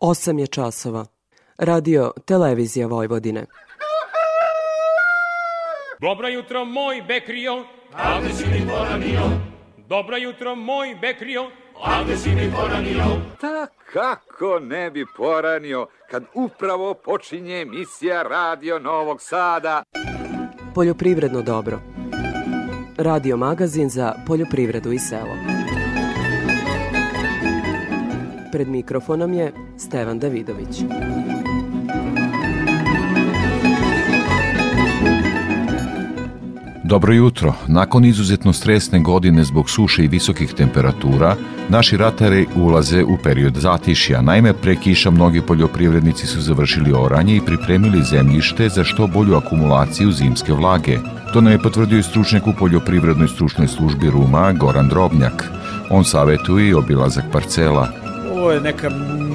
8 je časova. Radio Televizija Vojvodine. Dobro jutro, moj Bekrio. Ovde si mi poranio. Dobro jutro, moj Bekrio. Ovde si mi poranio. Ta kako ne bi poranio kad upravo počinje emisija Radio Novog Sada. Poljoprivredno dobro. Radio magazin za poljoprivredu i selo. Pred mikrofonom je Stevan Davidović. Dobro jutro. Nakon izuzetno stresne godine zbog suše i visokih temperatura, naši ratari ulaze u period zatišja. Naime, pre kiša mnogi poljoprivrednici su završili oranje i pripremili zemljište za što bolju akumulaciju zimske vlage. To nam je potvrdio i stručnjak u poljoprivrednoj stručnoj službi Ruma, Goran Drobnjak. On savetuje i obilazak parcela. Ovo je neka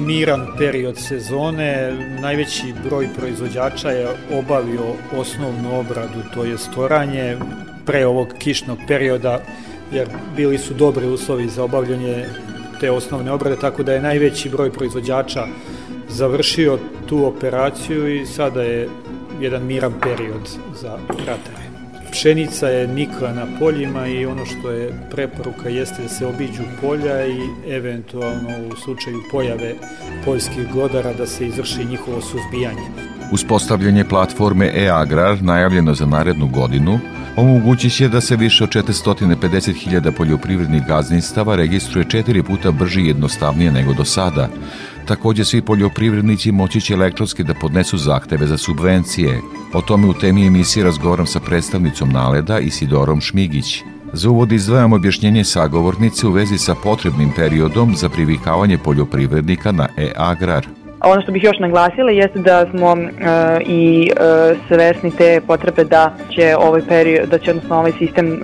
miran period sezone. Najveći broj proizvođača je obavio osnovnu obradu, to je storanje pre ovog kišnog perioda, jer bili su dobri uslovi za obavljanje te osnovne obrade, tako da je najveći broj proizvođača završio tu operaciju i sada je jedan miran period za ratare. Pšenica je nikla na poljima i ono što je preporuka jeste da se obiđu polja i eventualno u slučaju pojave poljskih glodara da se izvrši njihovo suzbijanje. Uspostavljanje platforme e-agrar najavljeno za narednu godinu omogući će da se više od 450.000 poljoprivrednih gazdinstava registruje četiri puta brže i jednostavnije nego do sada. Takođe, svi poljoprivrednici moći će elektronski da podnesu zahteve za subvencije. O tome u temi emisije razgovaram sa predstavnicom Naleda Isidorom Šmigić. Za uvod izdvajam objašnjenje sagovornice u vezi sa potrebnim periodom za privikavanje poljoprivrednika na e-agrar. Ono što bih još naglasila jeste da smo e, i e, svesni te potrebe da će ovaj period, da će odnosno ovaj sistem e,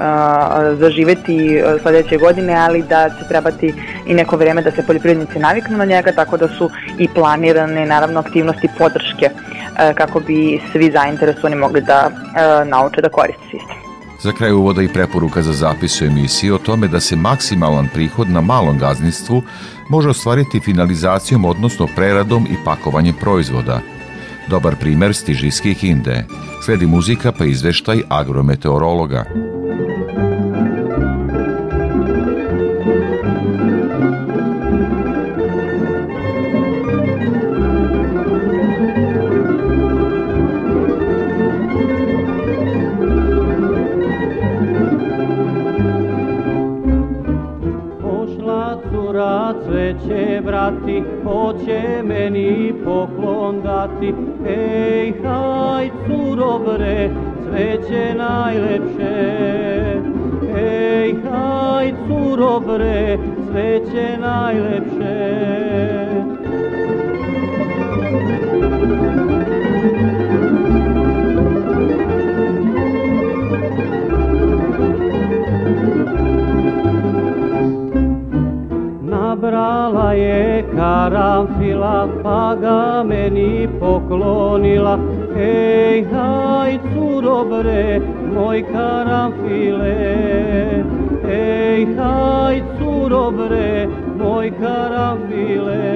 zaživeti e, sledeće godine, ali da će trebati i neko vreme da se poljoprivrednici naviknu na njega, tako da su i planirane naravno aktivnosti podrške e, kako bi svi zainteresovani mogli da e, nauče da koriste sistem. Za kraj uvoda i preporuka za zapis u emisiji o tome da se maksimalan prihod na malom gazdinstvu može ostvariti finalizacijom, odnosno preradom i pakovanjem proizvoda. Dobar primer stiže iz Kikinde. Sledi muzika pa izveštaj agrometeorologa. Hoće meni poklon dati. Ej, haj, curo bre, cveće najlepše. Ej, haj, curo bre, cveće najlepše. Nabrala je karamfila, pa ga meni poklonila. Ej, haj, curo bre, moj karamfile. Ej, haj, curo bre, moj karamfile.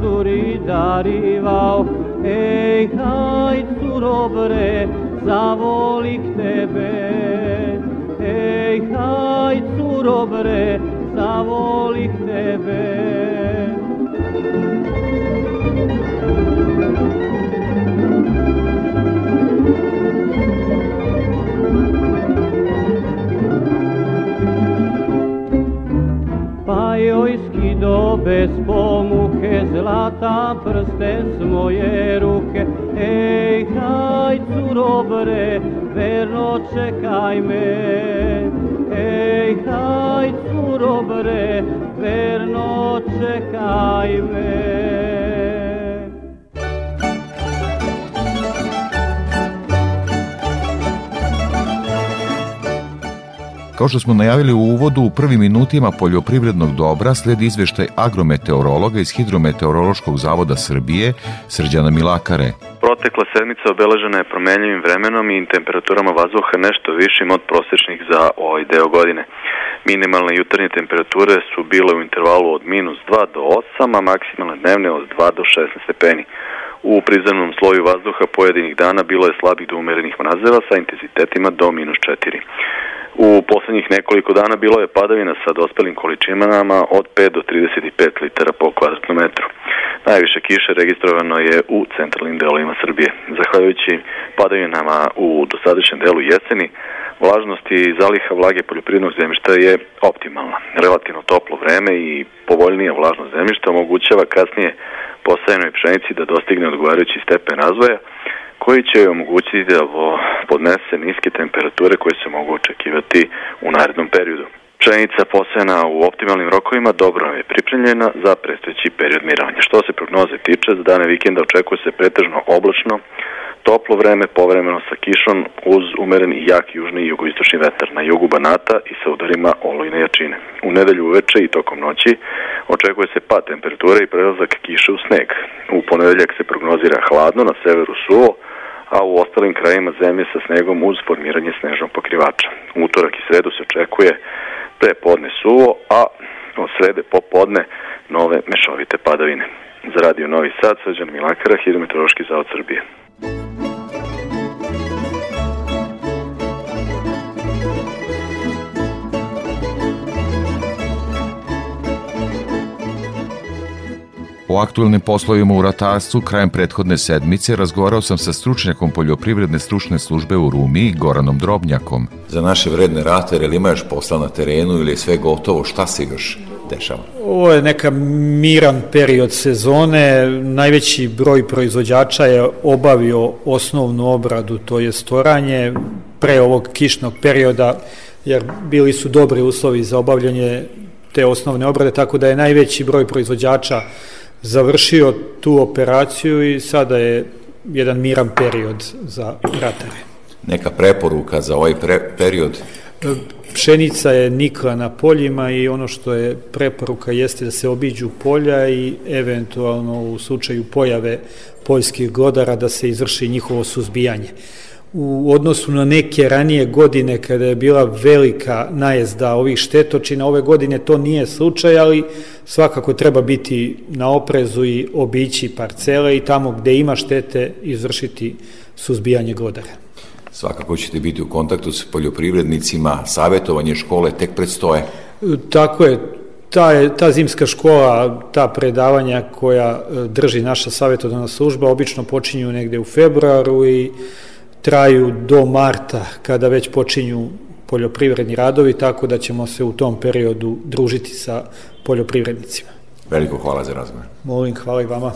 Curi darivao Ej, haj curo bre, zavolik tebe. Ej, haj curo bre, moje ruke Ej, haj curo bre, verno čekaj me. Ej, haj curo bre, verno čekaj me Kao što smo najavili u uvodu, u prvim minutima poljoprivrednog dobra sledi izveštaj agrometeorologa iz Hidrometeorološkog zavoda Srbije, Srđana Milakare. Protekla sedmica obeležena je promenljivim vremenom i temperaturama vazduha nešto višim od prosečnih za ovaj deo godine. Minimalne jutarnje temperature su bile u intervalu od minus 2 do 8, a maksimalne dnevne od 2 do 16 stepeni. U prizemnom sloju vazduha pojedinih dana bilo je slabih do umerenih mrazeva sa intenzitetima do minus 4. U poslednjih nekoliko dana bilo je padavina sa dospelim količinama od 5 do 35 litara po kvadratnom metru. Najviše kiše registrovano je u centralnim delovima Srbije. Zahvaljujući padavinama u dosadašnjem delu jeseni, vlažnost i zaliha vlage poljoprivrednog zemljišta je optimalna. Relativno toplo vreme i povoljnija vlažnost zemljišta omogućava kasnije posajenoj pšenici da dostigne odgovarajući stepen razvoja, koji će omogućiti da podnese niske temperature koje se mogu očekivati u narednom periodu. Pšenica posejana u optimalnim rokovima dobro je pripremljena za predstojeći period mirovanja. Što se prognoze tiče, za dane vikenda očekuje se pretežno oblačno, toplo vreme povremeno sa kišom uz umeren i jak južni i jugoistočni vetar na jugu Banata i sa udarima olujne jačine. U nedelju uveče i tokom noći očekuje se pad temperature i prelazak kiše u sneg. U ponedeljak se prognozira hladno, na severu suvo, a u ostalim krajima zemlje sa snegom uz formiranje snežnog pokrivača. Utorak i sredu se očekuje pre podne suvo, a od srede popodne nove mešovite padavine. Za radio Novi Sad, Srđan Milakara, Hidrometeorološki zavod Srbije. O aktualnim poslovima u ratarstvu krajem prethodne sedmice razgovarao sam sa stručnjakom poljoprivredne stručne službe u Rumi, Goranom Drobnjakom. Za naše vredne ratere, ili ima još posla na terenu ili je sve gotovo, šta se još dešava? Ovo je neka miran period sezone, najveći broj proizvođača je obavio osnovnu obradu, to je storanje, pre ovog kišnog perioda, jer bili su dobri uslovi za obavljanje te osnovne obrade, tako da je najveći broj proizvođača završio tu operaciju i sada je jedan miran period za ratare. Neka preporuka za ovaj pre period? Pšenica je nikla na poljima i ono što je preporuka jeste da se obiđu polja i eventualno u slučaju pojave poljskih glodara da se izvrši njihovo suzbijanje u odnosu na neke ranije godine kada je bila velika najezda ovih štetočina, ove godine to nije slučaj, ali svakako treba biti na oprezu i obići parcele i tamo gde ima štete izvršiti suzbijanje glodara. Svakako ćete biti u kontaktu s poljoprivrednicima, savjetovanje škole tek predstoje. Tako je, ta, ta zimska škola, ta predavanja koja e, drži naša savjetodavna služba obično počinju negde u februaru i traju do marta kada već počinju poljoprivredni radovi, tako da ćemo se u tom periodu družiti sa poljoprivrednicima. Veliko hvala za razgovor. Molim, hvala i vama.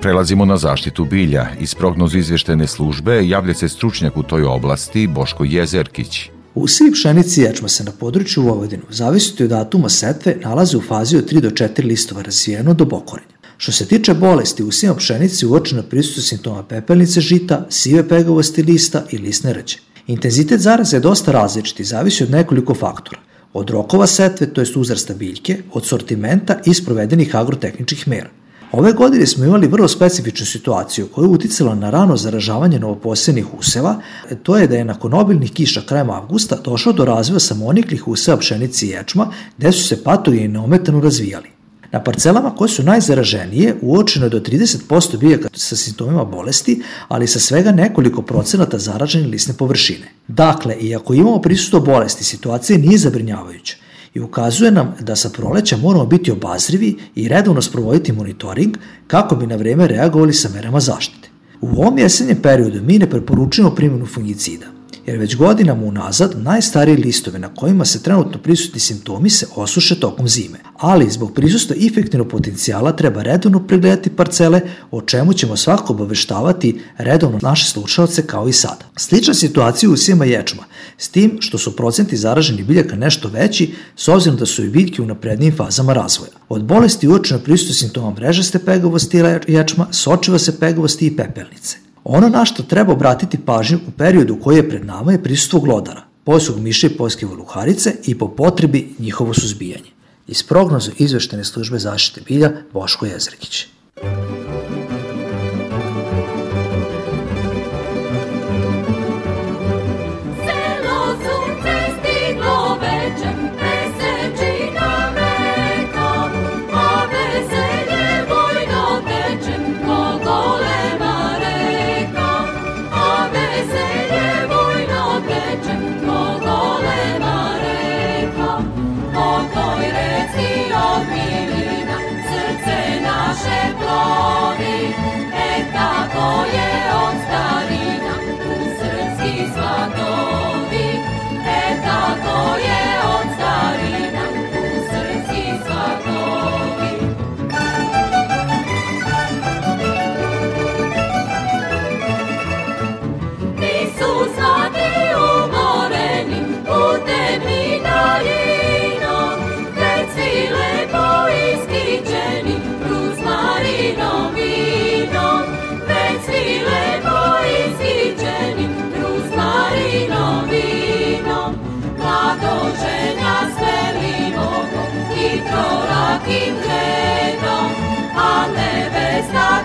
Prelazimo na zaštitu bilja. Iz prognozu izveštene službe javlja se stručnjak u toj oblasti Boško Jezerkić. Usivi pšenici i ječma se na području Vojvodinu, zavisiti od datuma setve, nalaze u fazi od 3 do 4 listova razvijeno do bokorenja. Što se tiče bolesti, usijama pšenici uočeno prisutu simptoma pepelnice žita, sive pegavosti lista i lisne rđe. Intenzitet zaraze je dosta različit i zavisi od nekoliko faktora. Od rokova setve, to je uzrasta biljke, od sortimenta i sprovedenih agrotehničkih mera. Ove godine smo imali vrlo specifičnu situaciju koja je uticala na rano zaražavanje novoposljednih useva, to je da je nakon obilnih kiša krajem avgusta došlo do razvoja samoniklih useva pšenici i ječma, gde su se patogeni neometano razvijali. Na parcelama koje su najzaraženije uočeno je do 30% biljaka sa simptomima bolesti, ali sa svega nekoliko procenata zaražene lisne površine. Dakle, iako imamo prisustvo bolesti, situacija nije zabrinjavajuća i ukazuje nam da sa proleća moramo biti obazrivi i redovno sprovoditi monitoring kako bi na vreme reagovali sa merama zaštite. U ovom jesenjem periodu mi ne preporučujemo primjenu fungicida. Jer već godinama unazad najstariji listove na kojima se trenutno prisutni simptomi se osuše tokom zime. Ali zbog prisusta efektivnog potencijala treba redovno pregledati parcele, o čemu ćemo svako obaveštavati redovno naše slušalce kao i sada. Slična situacija u usijama ječma, s tim što su procenti zaraženih biljaka nešto veći, s obzirom da su i biljke u naprednijim fazama razvoja. Od bolesti uočeno prisutu simptoma mrežaste pegavosti ječma, sočiva se pegavosti i pepelnice. Ono na što treba obratiti pažnju u periodu koji je pred nama je prisustvo glodara, posug miša i poljske voluharice i po potrebi njihovo suzbijanje. Iz prognozu izveštene službe zaštite bilja Boško Jezrekić.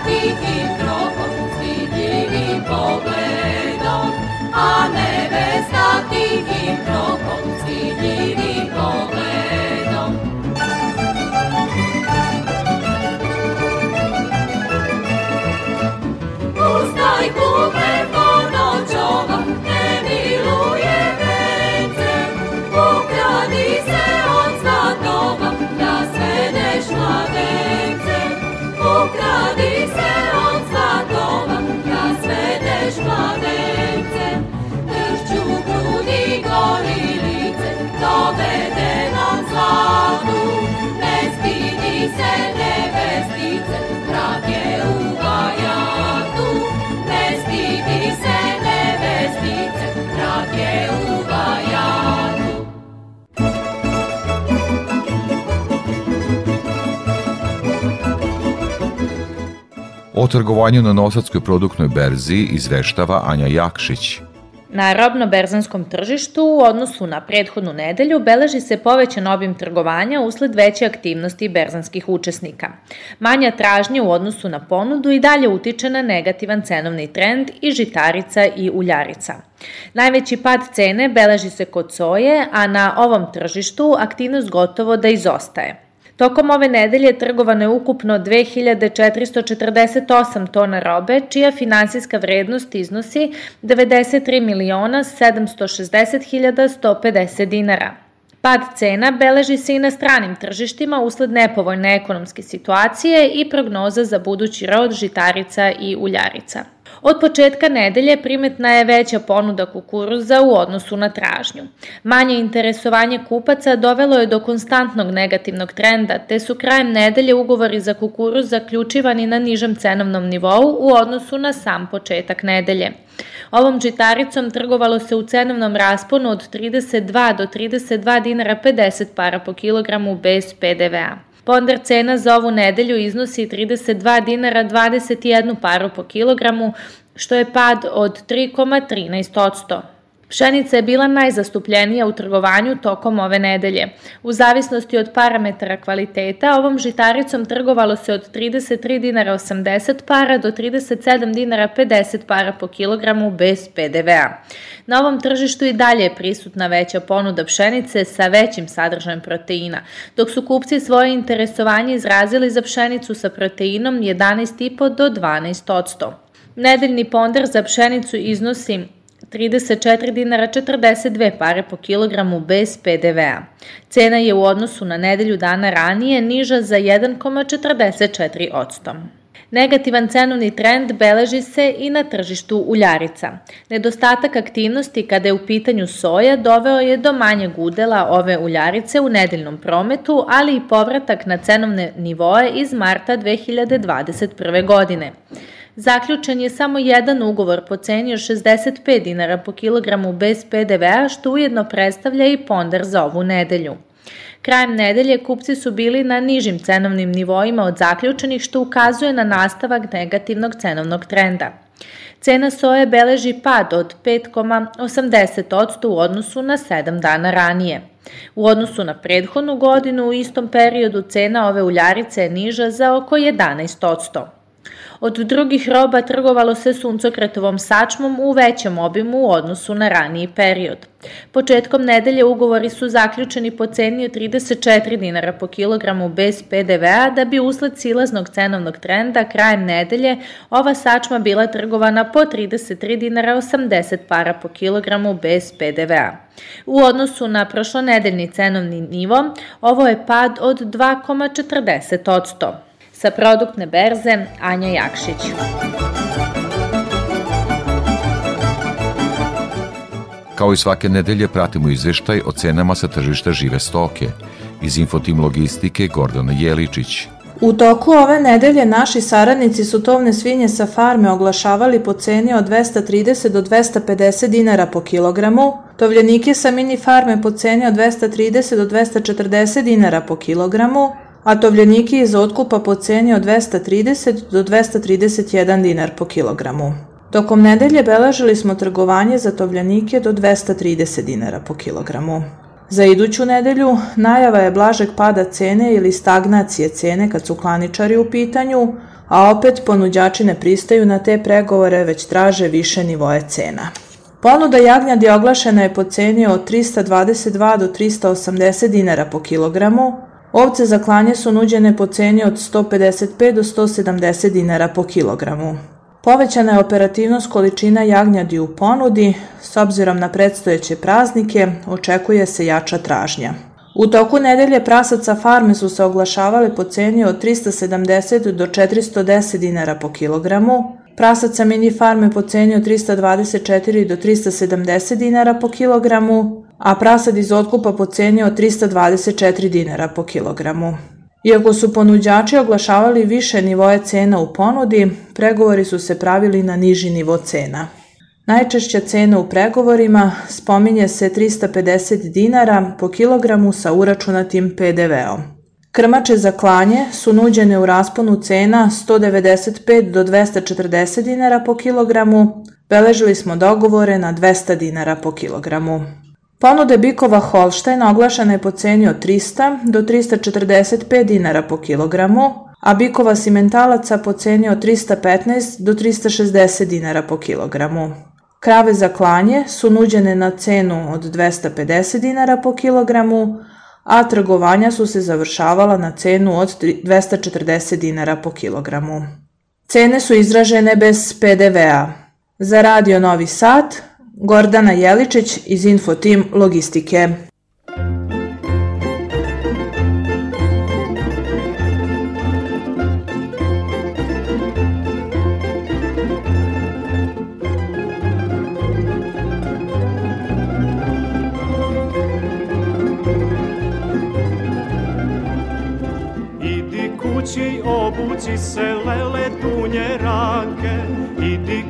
Tihim krokom, stidljivim pogledom, a nebesa tihim krokom, stidljivim O trgovanju na Novosadskoj produktnoj berzi izveštava Anja Jakšić. Na robno-berzanskom tržištu u odnosu na prethodnu nedelju beleži se povećan obim trgovanja usled veće aktivnosti berzanskih učesnika. Manja tražnja u odnosu na ponudu i dalje utiče na negativan cenovni trend i žitarica i uljarica. Najveći pad cene beleži se kod soje, a na ovom tržištu aktivnost gotovo da izostaje. Tokom ove nedelje trgovano je ukupno 2448 tona robe, čija finansijska vrednost iznosi 93 miliona 760 150 dinara. Pad cena beleži se i na stranim tržištima usled nepovoljne ekonomske situacije i prognoza za budući rod žitarica i uljarica. Od početka nedelje primetna je veća ponuda kukuruza u odnosu na tražnju. Manje interesovanje kupaca dovelo je do konstantnog negativnog trenda, te su krajem nedelje ugovori za kukuruz zaključivani na nižem cenovnom nivou u odnosu na sam početak nedelje. Ovom žitaricom trgovalo se u cenovnom rasponu od 32 do 32 dinara 50 para po kilogramu bez PDV-a. Ponder cena za ovu nedelju iznosi 32 dinara 21 paru po kilogramu, što je pad od 3,13%. Pšenica je bila najzastupljenija u trgovanju tokom ove nedelje. U zavisnosti od parametara kvaliteta, ovom žitaricom trgovalo se od 33 dinara 80 para do 37 dinara 50 para po kilogramu bez PDV-a. Na ovom tržištu i dalje je prisutna veća ponuda pšenice sa većim sadržajem proteina, dok su kupci svoje interesovanje izrazili za pšenicu sa proteinom 11,5 do 12%. Nedeljni ponder za pšenicu iznosi 34 dinara 42 pare po kilogramu bez PDV-a. Cena je u odnosu na nedelju dana ranije niža za 1,44%. Negativan cenovni trend beleži se i na tržištu uljarica. Nedostatak aktivnosti kada je u pitanju soja doveo je do manjeg udela ove uljarice u nedeljnom prometu, ali i povratak na cenovne nivoe iz marta 2021. godine. Zaključen je samo jedan ugovor po ceni od 65 dinara po kilogramu bez PDV-a, što ujedno predstavlja i ponder za ovu nedelju. Krajem nedelje kupci su bili na nižim cenovnim nivoima od zaključenih, što ukazuje na nastavak negativnog cenovnog trenda. Cena soje beleži pad od 5,80% u odnosu na 7 dana ranije. U odnosu na prethodnu godinu u istom periodu cena ove uljarice je niža za oko 11%. Od drugih roba trgovalo se suncokretovom sačmom u većem obimu u odnosu na raniji period. Početkom nedelje ugovori su zaključeni po ceni od 34 dinara po kilogramu bez PDV-a, da bi usled silaznog cenovnog trenda krajem nedelje ova sačma bila trgovana po 33 dinara 80 para po kilogramu bez PDV-a. U odnosu na prošlonedeljni cenovni nivo, ovo je pad od 2,40%. Sa produktne berze Anja Jakšić. Kao i svake nedelje pratimo izveštaj o cenama sa tržišta žive stoke. Iz Infotim Logistike Gordana Jeličić. U toku ove nedelje naši saradnici su tovne svinje sa farme oglašavali po ceni od 230 do 250 dinara po kilogramu, tovljenike sa mini farme po ceni od 230 do 240 dinara po kilogramu, a tovljeniki iz otkupa po ceni od 230 do 231 dinar po kilogramu. Tokom nedelje beležili smo trgovanje za tovljenike do 230 dinara po kilogramu. Za iduću nedelju najava je blažeg pada cene ili stagnacije cene kad su klaničari u pitanju, a opet ponuđači ne pristaju na te pregovore već traže više nivoje cena. Ponuda jagnjadi oglašena je po ceni od 322 do 380 dinara po kilogramu, Ovce za klanje su nuđene po ceni od 155 do 170 dinara po kilogramu. Povećana je operativnost količina jagnjadi u ponudi, s obzirom na predstojeće praznike, očekuje se jača tražnja. U toku nedelje prasaca farme su se oglašavale po ceni od 370 do 410 dinara po kilogramu, prasaca mini farme po ceni od 324 do 370 dinara po kilogramu, a prasad iz otkupa po ceni od 324 dinara po kilogramu. Iako su ponuđači oglašavali više nivoje cena u ponudi, pregovori su se pravili na niži nivo cena. Najčešća cena u pregovorima spominje se 350 dinara po kilogramu sa uračunatim PDV-om. Krmače za klanje su nuđene u rasponu cena 195 do 240 dinara po kilogramu, beležili smo dogovore na 200 dinara po kilogramu. Ponude bikova Holštajn oglašena je po ceni od 300 do 345 dinara po kilogramu, a bikova simentalaca po ceni od 315 do 360 dinara po kilogramu. Krave za klanje su nuđene na cenu od 250 dinara po kilogramu, a trgovanja su se završavala na cenu od 240 dinara po kilogramu. Cene su izražene bez PDV-a. Za Radio Novi Sad Gordana Jeličić iz Infotim Logistike. Idi kući, obuci se lele tunje ranke,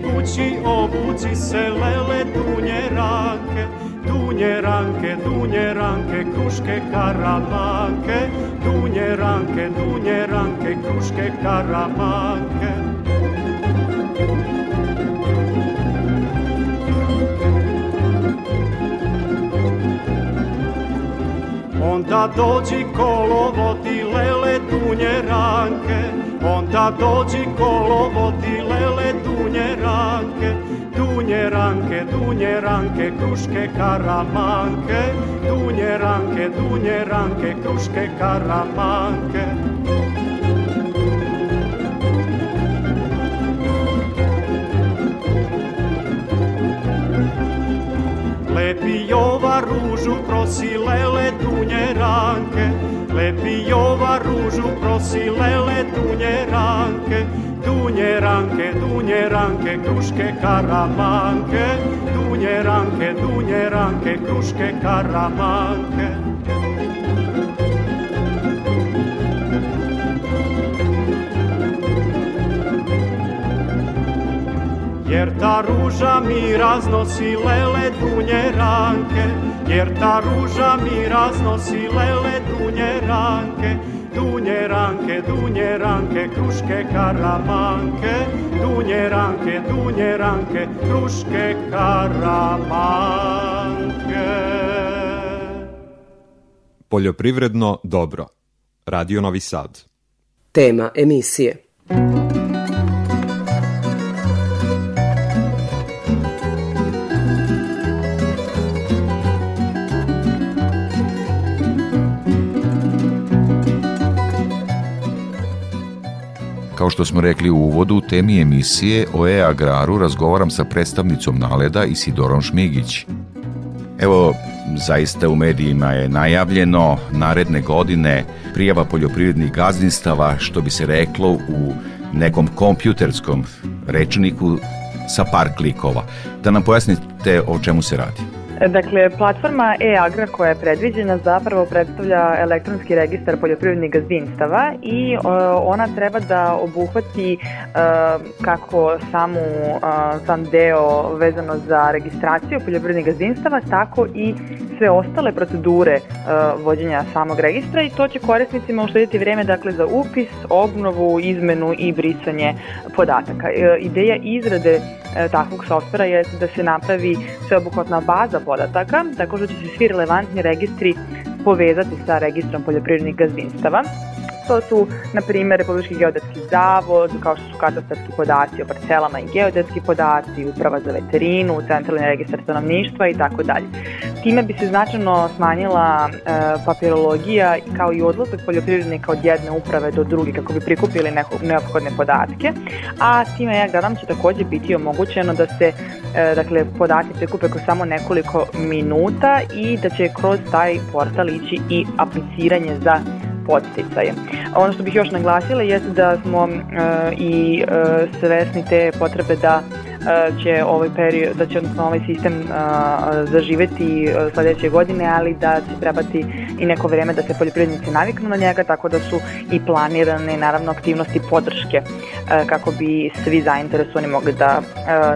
kući, obuci se lele tunje ranke, dunje ranke, dunje ranke, kruške karamanke, dunje ranke, dunje ranke, kruške karamanke. Onda dođi kolovodi lele dunje ranke, onda dođi kolovodi lele dunje ranke, dunje ranke, dunje ranke, kruške karamanke, dunje ranke, dunje ranke, kruške karamanke. Ružu prosi lele dunje ranke. Lepi Jova ružu prosi lele dunje ranke. Dunje ranke, dunje ranke, kruške karamanke. Dunje ranke, dunje ranke, kruške karamanke Jer ta ruža mi raznosi lele dunje ranke Jer ta ruža mi raznosi lele dunje ranke Dunje ranke, dunje ranke, kruške karamanke Dunje ranke, dunje ranke, kruške karamanke Poljoprivredno dobro. Radio Novi Sad. Tema emisije. Kao što smo rekli u uvodu, u temi emisije o e-agraru razgovaram sa predstavnicom Naleda Isidorom Šmigić. Evo, zaista u medijima je najavljeno naredne godine prijava poljoprivrednih gazdinstava, što bi se reklo u nekom kompjuterskom rečniku sa par klikova. Da nam pojasnite o čemu se radi. Dakle, platforma e-agra koja je predviđena zapravo predstavlja elektronski registar poljoprivrednih gazdinstava i e, ona treba da obuhvati e, kako samu, e, sam deo vezano za registraciju poljoprivrednih gazdinstava, tako i sve ostale procedure vođenja samog registra i to će korisnicima uštediti vreme dakle, za upis, obnovu, izmenu i brisanje podataka. Ideja izrade takvog softvera je da se napravi sveobuhvatna baza podataka, tako što će se svi relevantni registri povezati sa registrom poljoprivrednih gazdinstava. To su, na primjer, Republički geodetski zavod, kao što su katastarski podaci o parcelama i geodetski podaci, uprava za veterinu, centralni registar stanovništva i tako dalje. Time bi se značajno smanjila e, papirologija kao i odlazak poljoprivrednika od jedne uprave do druge kako bi prikupili neko, neophodne podatke, a time ja gledam će takođe biti omogućeno da se e, dakle, podaci prikupe kroz samo nekoliko minuta i da će kroz taj portal ići i apliciranje za podsticaje. Ono što bih još naglasila jeste da smo e, i e, svesni te potrebe da e, će ovaj period, da će odnosno ovaj sistem e, zaživeti sledeće godine, ali da će trebati i neko vreme da se poljoprivrednici naviknu na njega, tako da su i planirane naravno aktivnosti podrške kako bi svi zainteresovani mogli da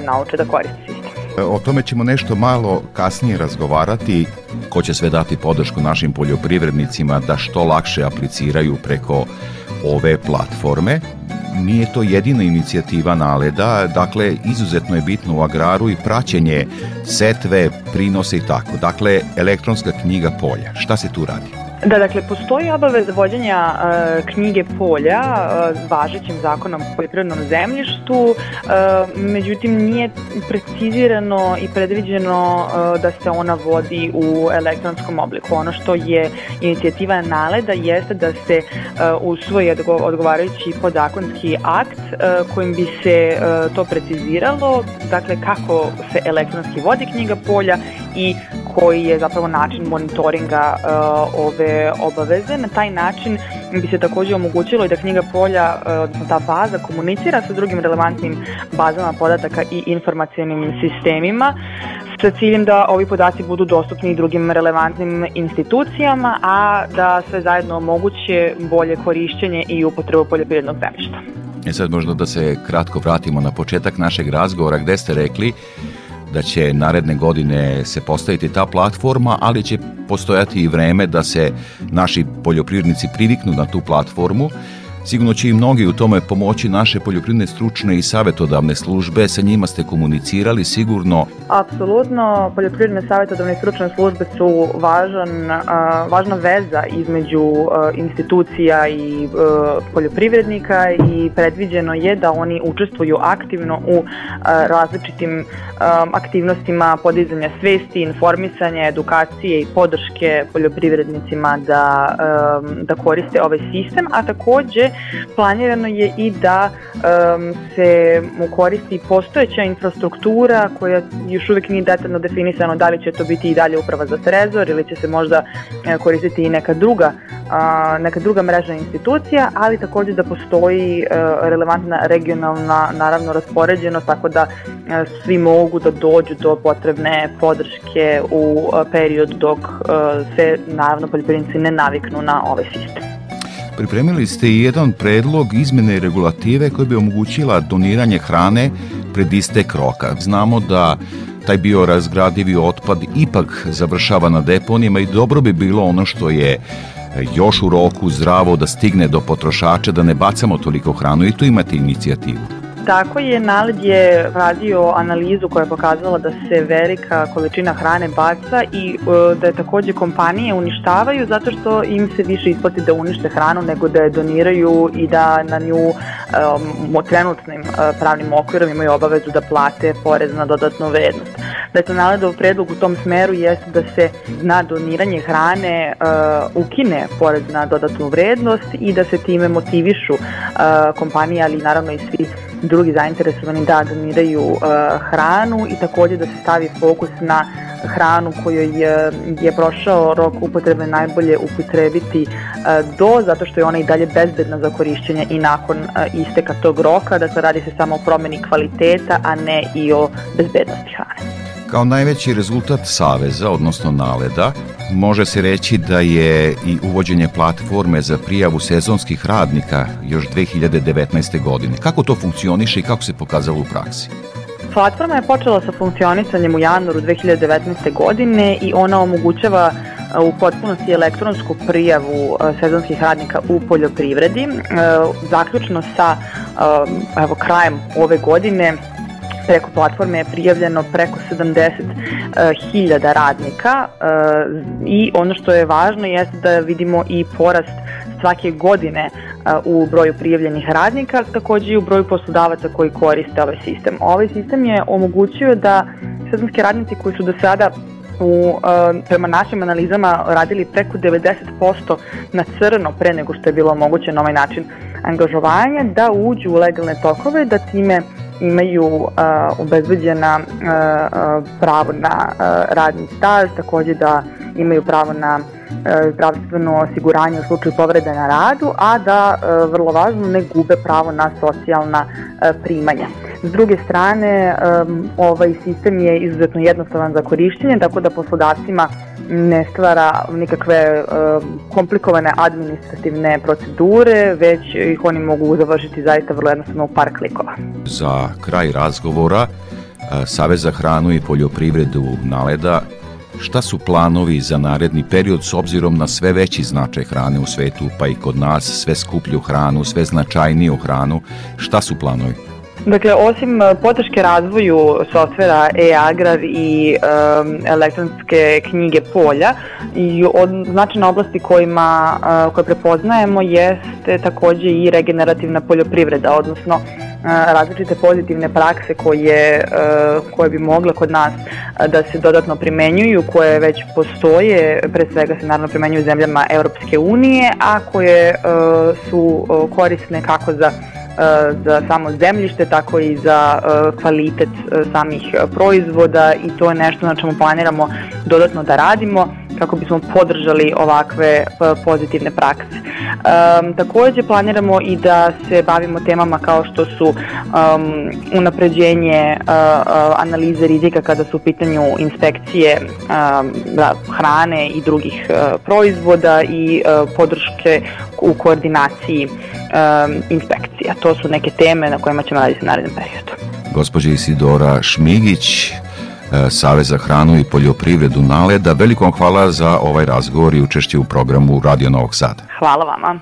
nauče da koriste sistem. O tome ćemo nešto malo kasnije razgovarati, ko će sve dati podršku našim poljoprivrednicima da što lakše apliciraju preko ove platforme. Nije to jedina inicijativa naleda, dakle izuzetno je bitno u agraru i praćenje setve, prinose i tako. Dakle, elektronska knjiga polja. Šta se tu radi? Da, dakle, postoji obaveza vođenja e, knjige polja e, važećim zakonom o poljoprivrednom zemljištu, e, međutim nije precizirano i predviđeno e, da se ona vodi u elektronskom obliku. Ono što je inicijativa naleda jeste da se e, usvoji odgovarajući podzakonski akt e, kojim bi se e, to preciziralo, dakle kako se elektronski vodi knjiga polja i koji je zapravo način monitoringa uh, ove obaveze. Na taj način bi se takođe omogućilo i da knjiga polja, uh, odnosno ta baza, komunicira sa drugim relevantnim bazama podataka i informacijonim sistemima sa ciljem da ovi podaci budu dostupni i drugim relevantnim institucijama, a da sve zajedno omoguće bolje korišćenje i upotrebu poljoprivrednog zemljišta. E sad možda da se kratko vratimo na početak našeg razgovora gde ste rekli da će naredne godine se postaviti ta platforma, ali će postojati i vreme da se naši poljoprivrednici priviknu na tu platformu Sigurno će i mnogi u tome pomoći naše poljoprivredne stručne i savetodavne službe, sa njima ste komunicirali sigurno. Apsolutno, poljoprivredne savetodavne stručne službe su važan, važna veza između institucija i poljoprivrednika i predviđeno je da oni učestvuju aktivno u različitim aktivnostima podizanja svesti, informisanja, edukacije i podrške poljoprivrednicima da, da koriste ovaj sistem, a takođe planirano je i da um, se mu koristi postojeća infrastruktura koja još uvijek nije detaljno definisano da li će to biti i dalje uprava za trezor ili će se možda e, koristiti i neka druga, a, neka druga mrežna institucija, ali takođe da postoji e, relevantna regionalna naravno raspoređenost tako da e, svi mogu da dođu do potrebne podrške u period dok se naravno poljoprivrednici ne naviknu na ovaj sistem. Pripremili ste i jedan predlog izmene regulative koja bi omogućila doniranje hrane pred istek roka. Znamo da taj biorazgradivi otpad ipak završava na deponijama i dobro bi bilo ono što je još u roku zdravo da stigne do potrošača, da ne bacamo toliko hranu i tu imate inicijativu. Tako je, Naled je radio analizu koja je pokazala da se velika količina hrane baca i e, da je takođe kompanije uništavaju zato što im se više isplati da unište hranu nego da je doniraju i da na nju um, trenutnim uh, pravnim okvirom imaju obavezu da plate porez na dodatnu vrednost. Dakle, Naledov predlog u tom smeru jeste da se na doniranje hrane uh, ukine porez na dodatnu vrednost i da se time motivišu uh, kompanije, ali naravno i svi drugi zainteresovani da doniraju uh, hranu i takođe da se stavi fokus na hranu kojoj je, je prošao rok upotrebe najbolje upotrebiti uh, do, zato što je ona i dalje bezbedna za korišćenje i nakon uh, isteka tog roka, da se radi se samo o promeni kvaliteta, a ne i o bezbednosti hrane. Kao najveći rezultat Saveza, odnosno naleda, može se reći da je i uvođenje platforme za prijavu sezonskih radnika još 2019. godine. Kako to funkcioniše i kako se pokazalo u praksi? Platforma je počela sa funkcionisanjem u januaru 2019. godine i ona omogućava u potpunosti elektronsku prijavu sezonskih radnika u poljoprivredi. Zaključno sa evo, krajem ove godine preko platforme je prijavljeno preko 70.000 uh, radnika uh, i ono što je važno jeste da vidimo i porast svake godine uh, u broju prijavljenih radnika, takođe i u broju poslodavaca koji koriste ovaj sistem. Ovaj sistem je omogućio da sezonski radnici koji su do sada u, prema našim analizama radili preko 90% na crno pre nego što je bilo omogućeno na ovaj način angažovanja, da uđu u legalne tokove, da time imaju obezbeđena pravo na radni staž, takođe da imaju pravo na zdravstveno osiguranje u slučaju povrede na radu, a da, uh, vrlo važno, ne gube pravo na socijalna uh, primanja. S druge strane, ovaj sistem je izuzetno jednostavan za korišćenje, tako da poslodavcima ne stvara nikakve komplikovane administrativne procedure, već ih oni mogu završiti zaista vrlo jednostavno u par klikova. Za kraj razgovora Savez za hranu i poljoprivredu naleda Šta su planovi za naredni period s obzirom na sve veći značaj hrane u svetu, pa i kod nas, sve skuplju hranu, sve značajniju hranu? Šta su planovi? Dakle, osim e, podrške razvoju softvera e-agrar i um, elektronske knjige polja i od značajne oblasti kojima, uh, koje prepoznajemo jeste takođe i regenerativna poljoprivreda, odnosno različite pozitivne prakse koje, koje bi mogle kod nas da se dodatno primenjuju, koje već postoje, pre svega se naravno primenjuju zemljama Europske unije, a koje su korisne kako za za samo zemljište, tako i za kvalitet samih proizvoda i to je nešto na čemu planiramo dodatno da radimo kako bismo podržali ovakve pozitivne prakse. Um, takođe planiramo i da se bavimo temama kao što su um, unapređenje uh, analize rizika kada su u pitanju inspekcije um, da, hrane i drugih uh, proizvoda i uh, podrške u koordinaciji um, inspekcija. To su neke teme na kojima ćemo raditi u narednom periodu. Gospođa Isidora Šmigić, Savez za hranu i poljoprivredu Naleda. Veliko vam hvala za ovaj razgovor i učešće u programu Radio Novog Sada. Hvala vama.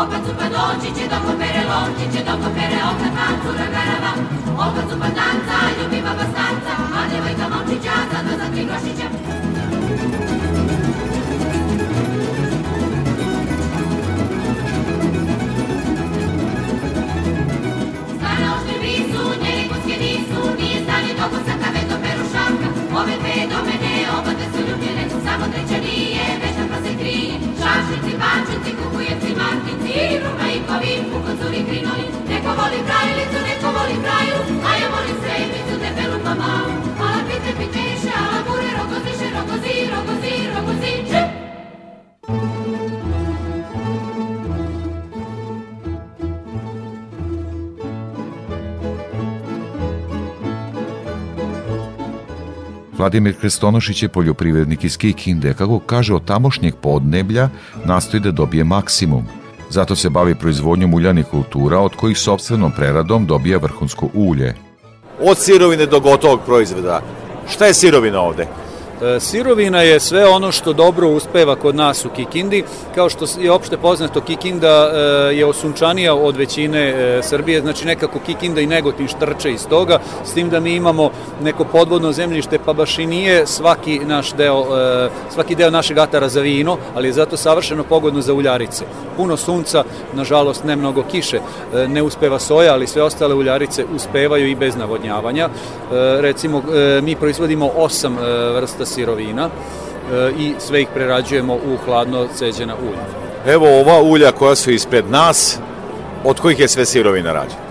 Noć. Opet su pa doći će do kopere loči, će do kopere opet na cura garava. Opet su pa danca, ljubi baba stanca, a djevojka momčića, sada za tri grošića. Markici, ruma i kovi, kukucuri, krinoli. Neko voli brajlicu, neko voli brajlu, a ja volim srebicu, debelu pa malu. Ala pite, piteše, ala bure, rogoziše, rogozi, rogozi, rogozi, čep. Vladimir Krestonošić je poljoprivrednik iz Kikinde, kako kaže od tamošnjeg podneblja, nastoji da dobije maksimum. Zato se bavi proizvodnjom uljanih kultura, od kojih sobstvenom preradom dobija vrhunsko ulje. Od sirovine do gotovog proizvoda. Šta je sirovina ovde? E, Sirovina je sve ono što dobro uspeva kod nas u Kikindi. Kao što je opšte poznato, Kikinda e, je osunčanija od većine e, Srbije, znači nekako Kikinda i Negotin štrče iz toga, s tim da mi imamo neko podvodno zemljište, pa baš i nije svaki naš deo, svaki deo našeg atara za vino, ali je zato savršeno pogodno za uljarice. Puno sunca, nažalost ne mnogo kiše, ne uspeva soja, ali sve ostale uljarice uspevaju i bez navodnjavanja. Recimo, mi proizvodimo osam vrsta sirovina e, i sve ih prerađujemo u hladno ceđena ulja. Evo ova ulja koja su ispred nas, od kojih je sve sirovina rađena?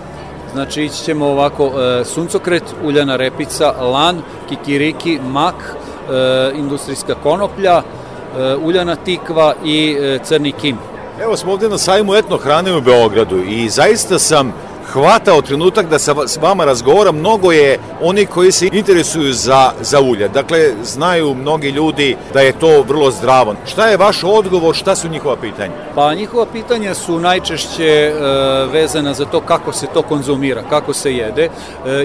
Znači ići ćemo ovako e, suncokret, uljana repica, lan, kikiriki, mak, e, industrijska konoplja, e, uljana tikva i e, crni kim. Evo smo ovde na sajmu etnohrane u Beogradu i zaista sam hvatao trenutak da sa vama razgovaram. Mnogo je oni koji se interesuju za, za ulje. Dakle, znaju mnogi ljudi da je to vrlo zdravo. Šta je vaš odgovor, šta su njihova pitanja? Pa njihova pitanja su najčešće e, vezana za to kako se to konzumira, kako se jede. E,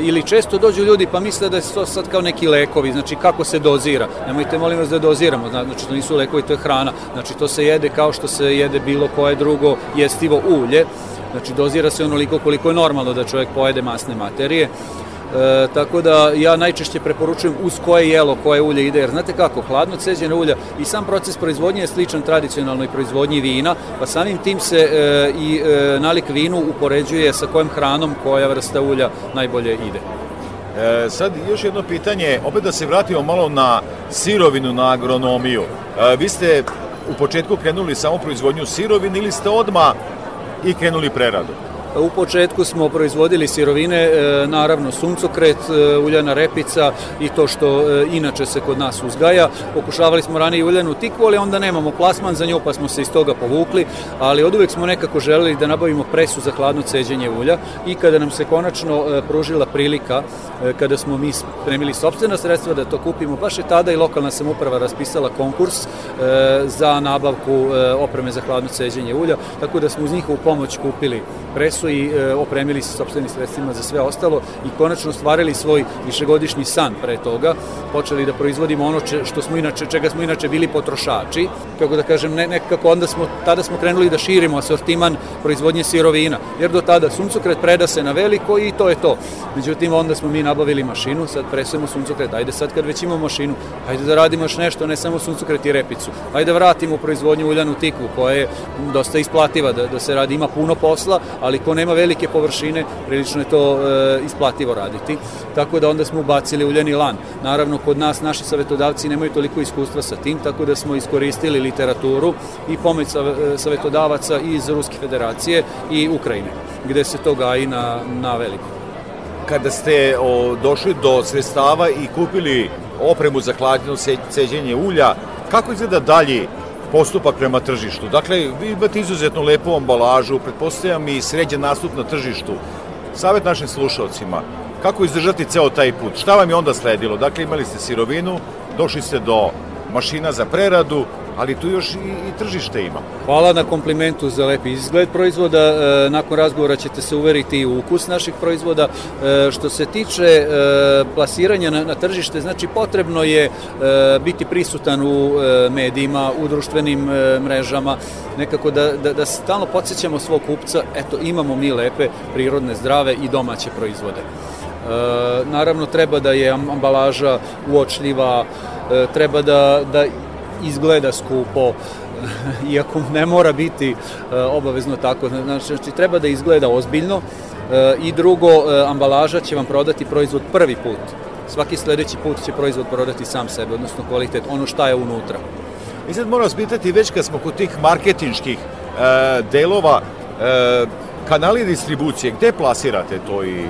ili često dođu ljudi pa misle da je to sad kao neki lekovi, znači kako se dozira. Nemojte molim vas da doziramo, znači to nisu lekovi, to je hrana. Znači to se jede kao što se jede bilo koje drugo jestivo ulje. Znači dozira se onoliko koliko je normalno da čovjek pojede masne materije. E, tako da ja najčešće preporučujem uz koje jelo, koje ulje ide, jer znate kako, hladno ceđene ulja i sam proces proizvodnje je sličan tradicionalnoj proizvodnji vina, pa samim tim se e, i e, nalik vinu upoređuje sa kojom hranom koja vrsta ulja najbolje ide. E, sad još jedno pitanje, opet da se vratimo malo na sirovinu, na agronomiju. E, vi ste u početku krenuli samo proizvodnju sirovine ili ste odma i krenuli preradu? U početku smo proizvodili sirovine, e, naravno suncokret, e, uljana repica i to što e, inače se kod nas uzgaja. Pokušavali smo ranije uljanu tikvu, ali onda nemamo plasman za nju pa smo se iz toga povukli, ali od uvek smo nekako želeli da nabavimo presu za hladno ceđenje ulja i kada nam se konačno pružila prilika, kada smo mi spremili sobstvena sredstva da to kupimo, baš je tada i lokalna samuprava raspisala konkurs za nabavku opreme za hladno ceđenje ulja, tako da smo uz njihovu pomoć kupili presu i e, opremili se sobstvenim sredstvima za sve ostalo i konačno stvarili svoj višegodišnji san pre toga, počeli da proizvodimo ono če, što smo inače, čega smo inače bili potrošači, kako da kažem, ne, nekako onda smo, tada smo krenuli da širimo asortiman proizvodnje sirovina, jer do tada suncokret preda se na veliko i to je to. Međutim, onda smo mi nabavili mašinu, sad presujemo suncokret, ajde sad kad već imamo mašinu, ajde da radimo još nešto, ne samo suncokret i repicu, ajde vratimo proizvodnju uljanu tikvu, koja je dosta isplativa da, da se radi, ima puno posla, ali ko nema velike površine, prilično je to e, isplativo raditi. Tako da onda smo ubacili uljani lan. Naravno, kod nas naši savetodavci nemaju toliko iskustva sa tim, tako da smo iskoristili literaturu i pomoć savetodavaca iz Ruske federacije i Ukrajine, gde se to gaji na, na veliko. Kada ste o, došli do sredstava i kupili opremu za hladno ceđenje ulja, kako izgleda dalji postupak prema tržištu. Dakle, vi imate izuzetno lepu ambalažu, pretpostavljam i sređen nastup na tržištu. Savet našim slušalcima, kako izdržati ceo taj put? Šta vam je onda sledilo? Dakle, imali ste sirovinu, došli ste do mašina za preradu ali tu još i, i tržište ima. Hvala na komplimentu za lepi izgled proizvoda. E, nakon razgovora ćete se uveriti i u ukus naših proizvoda. E, što se tiče e, plasiranja na, na tržište, znači potrebno je biti prisutan u medijima, u društvenim mrežama, nekako da, da, da stalno podsjećamo svog kupca, eto imamo mi lepe, prirodne, zdrave i domaće proizvode. E, naravno treba da je ambalaža uočljiva, e, treba da, da izgleda skupo, iako ne mora biti e, obavezno tako, znači, znači treba da izgleda ozbiljno e, i drugo, e, ambalaža će vam prodati proizvod prvi put. Svaki sledeći put će proizvod prodati sam sebe, odnosno kvalitet, ono šta je unutra. I sad moram vas pitati, već kad smo kod tih marketinških e, delova, e, kanali distribucije, gde plasirate to i... E,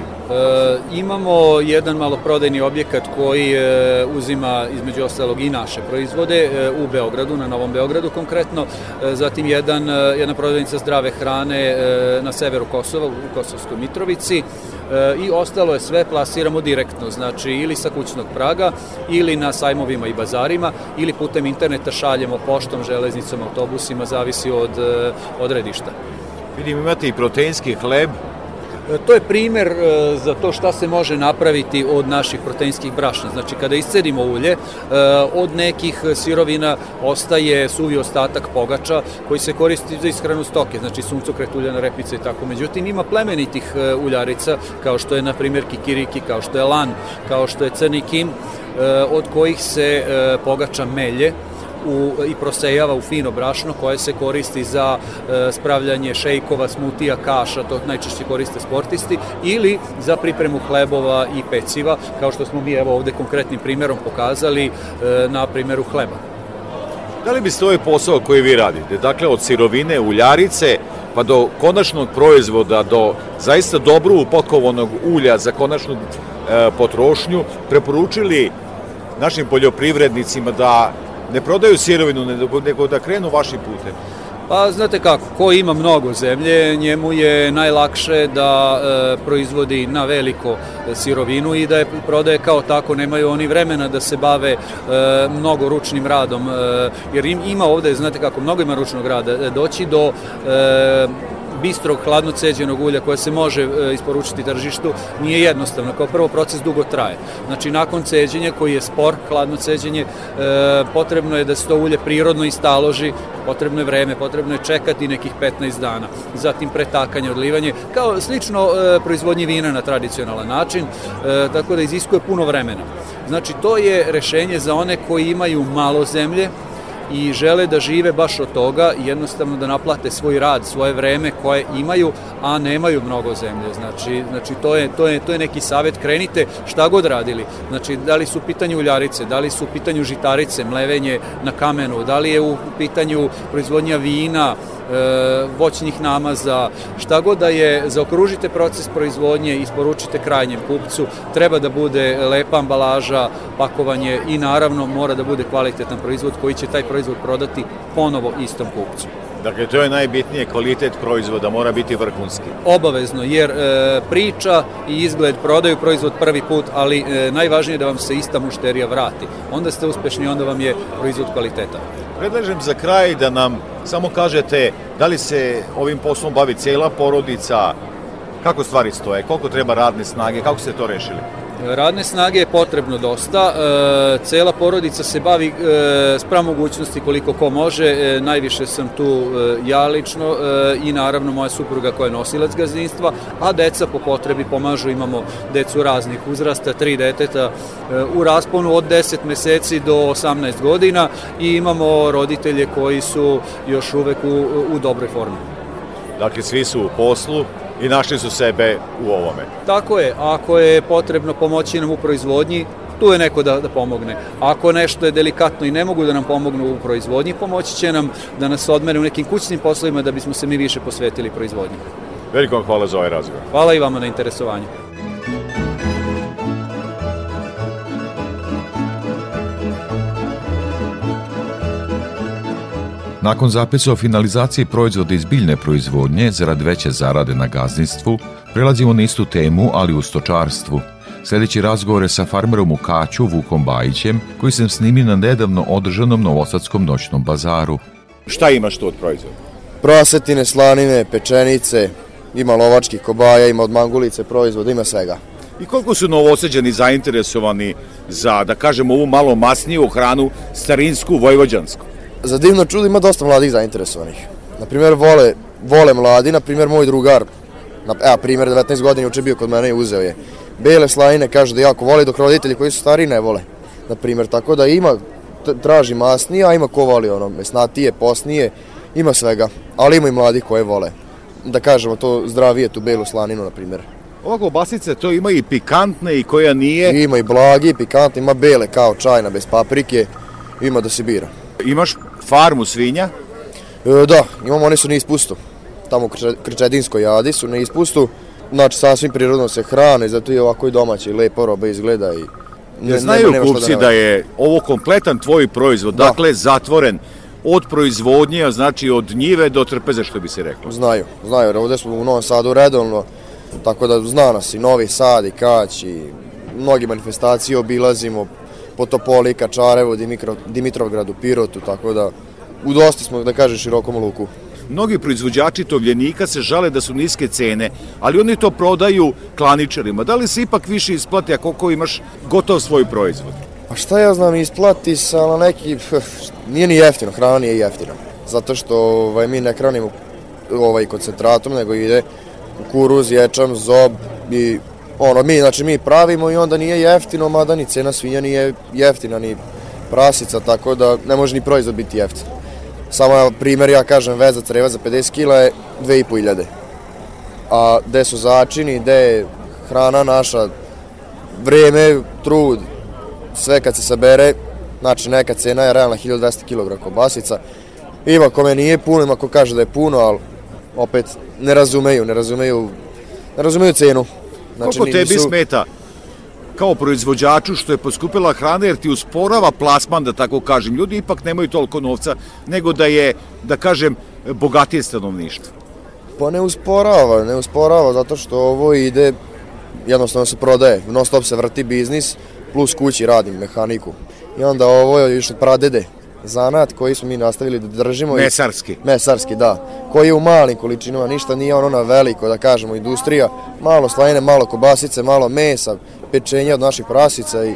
imamo jedan maloprodajni objekat koji e, uzima između ostalog i naše proizvode e, u Beogradu, na Novom Beogradu konkretno, e, zatim jedan, e, jedna prodajnica zdrave hrane e, na severu Kosova, u Kosovskoj Mitrovici, e, i ostalo je sve plasiramo direktno, znači ili sa kućnog praga, ili na sajmovima i bazarima, ili putem interneta šaljemo poštom, železnicom, autobusima, zavisi od, e, od redišta. Vidim imate i proteinski hleb. E, to je primer e, za to šta se može napraviti od naših proteinskih brašna. Znači, kada iscedimo ulje, e, od nekih sirovina ostaje suvi ostatak pogača koji se koristi za ishranu stoke, znači suncokret, uljana repica i tako. Međutim, ima plemenitih uljarica, kao što je, na primjer, kikiriki, kao što je lan, kao što je crni kim, od kojih se pogača melje, u, i prosejava u fino brašno koje se koristi za e, spravljanje šejkova, smutija, kaša, to najčešće koriste sportisti, ili za pripremu hlebova i peciva, kao što smo mi evo ovde konkretnim primjerom pokazali e, na primjeru hleba. Da li biste ovaj posao koji vi radite, dakle od sirovine, uljarice, pa do konačnog proizvoda, do zaista dobro upakovanog ulja za konačnu e, potrošnju, preporučili našim poljoprivrednicima da ne prodaju sirovinu, nego da krenu vašim putem? Pa znate kako, ko ima mnogo zemlje, njemu je najlakše da e, proizvodi na veliko sirovinu i da je prodaje kao tako, nemaju oni vremena da se bave e, mnogo ručnim radom, e, jer im, ima ovde, znate kako, mnogo ima ručnog rada, e, doći do e, bistrog hladno ceđenog ulja koje se može e, isporučiti tržištu nije jednostavno. Kao prvo proces dugo traje. Znači nakon ceđenja koji je spor, hladno ceđenje, e, potrebno je da se to ulje prirodno istaloži, potrebno je vreme, potrebno je čekati nekih 15 dana. Zatim pretakanje, odlivanje, kao slično e, proizvodnje vina na tradicionalan način, tako da iziskuje puno vremena. Znači to je rešenje za one koji imaju malo zemlje, i žele da žive baš od toga i jednostavno da naplate svoj rad, svoje vreme koje imaju, a nemaju mnogo zemlje. Znači, znači to, je, to, je, to je neki savet, krenite šta god radili. Znači, da li su u pitanju uljarice, da li su u pitanju žitarice, mlevenje na kamenu, da li je u pitanju proizvodnja vina, voćnih namaza, šta god da je, zaokružite proces proizvodnje i isporučite krajnjem kupcu, treba da bude lepa ambalaža, pakovanje i naravno mora da bude kvalitetan proizvod koji će taj proizvod prodati ponovo istom kupcu. Dakle, to je najbitnije, kvalitet proizvoda mora biti vrhunski. Obavezno, jer e, priča i izgled prodaju proizvod prvi put, ali e, najvažnije je da vam se ista mušterija vrati. Onda ste uspešni, onda vam je proizvod kvaliteta. Predlažem za kraj da nam samo kažete da li se ovim poslom bavi cela porodica, kako stvari stoje, koliko treba radne snage, kako ste to rešili? Radne snage je potrebno dosta, e, cela porodica se bavi e, spra mogućnosti koliko ko može, e, najviše sam tu ja lično i naravno moja supruga koja je nosilac gazdinstva, a deca po potrebi pomažu, imamo decu raznih uzrasta, tri deteta u rasponu od 10 meseci do 18 godina i imamo roditelje koji su još uvek u, u dobroj formi. Dakle, svi su u poslu, i našli su sebe u ovome. Tako je, ako je potrebno pomoći nam u proizvodnji, tu je neko da, da pomogne. Ako nešto je delikatno i ne mogu da nam pomognu u proizvodnji, pomoći će nam da nas odmere u nekim kućnim poslovima da bismo se mi više posvetili proizvodnji. Veliko vam hvala za ovaj razgovor. Hvala i vama na interesovanju. Nakon zapisa o finalizaciji proizvoda iz biljne proizvodnje zarad veće zarade na gazdinstvu, prelazimo na istu temu, ali u stočarstvu. Sledeći razgovor je sa farmerom u Kaću, Vukom Bajićem, koji sam snimio na nedavno održanom Novosadskom noćnom bazaru. Šta imaš tu od proizvoda? Prasetine, slanine, pečenice, ima lovačkih kobaja, ima od mangulice proizvoda, ima svega. I koliko su novoseđani zainteresovani za, da kažemo, ovu malo masniju hranu, starinsku, vojvođansku? Za divno čudo ima dosta mladih zainteresovanih. Na primjer, vole, vole mladi, na primjer, moj drugar, na, evo, primjer, 19 godina uče bio kod mene i uzeo je. Bele slanine kaže da jako voli, dok roditelji koji su stari ne vole. Na primjer, tako da ima, traži masnije, a ima ko voli ono, mesnatije, posnije, ima svega. Ali ima i mladi koje vole. Da kažemo to zdravije, tu belu slaninu, na primjer. Ova klobasica to ima i pikantne i koja nije. Ima i blagi, i pikantne, ima bele kao čajna bez paprike, ima da se bira. Imaš farmu svinja? E, da, imamo, oni su na ispustu. Tamo u Krčedinskoj jadi su na ispustu. Znači, sasvim prirodno se hrane, zato je ovako i domaće i lepo roba izgleda i Ne, znaju nema, kupci da, da je ovo kompletan tvoj proizvod, da. dakle zatvoren od proizvodnje, znači od njive do trpeze, što bi se reklo. Znaju, znaju, jer ovde smo u Novom Sadu redovno, tako da zna nas i Novi Sad i Kać i mnogi manifestacije obilazimo, Potopoli, Kačarevo, Dimitrov, Dimitrovgradu, Pirotu, tako da u dosta smo, da kaže, širokom luku. Mnogi proizvođači tovljenika se žale da su niske cene, ali oni to prodaju klaničarima. Da li se ipak više isplati ako koliko imaš gotov svoj proizvod? Pa šta ja znam, isplati se, ali neki, nije ni jeftino, hrana nije jeftina. Zato što ovaj, mi ne hranimo ovaj koncentratom, nego ide kukuruz, ječam, zob i ono, mi, znači mi pravimo i onda nije jeftino, mada ni cena svinja nije jeftina, ni prasica, tako da ne može ni proizvod biti jeftin. Samo primer, ja kažem, veza creva za 50 kila je 2500. A gde su začini, gde je hrana naša, vreme, trud, sve kad se sabere, znači neka cena je realna 1200 kg kobasica. Ima kome nije puno, ima ko kaže da je puno, ali opet ne razumeju, ne razumeju, ne razumeju cenu. Znači, Koliko tebi nisu... smeta kao proizvođaču što je poskupila hrana jer ti usporava plasman, da tako kažem. Ljudi ipak nemaju toliko novca nego da je, da kažem, bogatije stanovništvo. Pa ne usporava, ne usporava zato što ovo ide, jednostavno se prodaje, non stop se vrti biznis, plus kući radim mehaniku. I onda ovo je još od pradede, zanat koji smo mi nastavili da držimo. Mesarski. I, mesarski, da. Koji je u malim količinama, ništa nije ono na veliko, da kažemo, industrija. Malo slajine, malo kobasice, malo mesa, pečenja od naših prasica i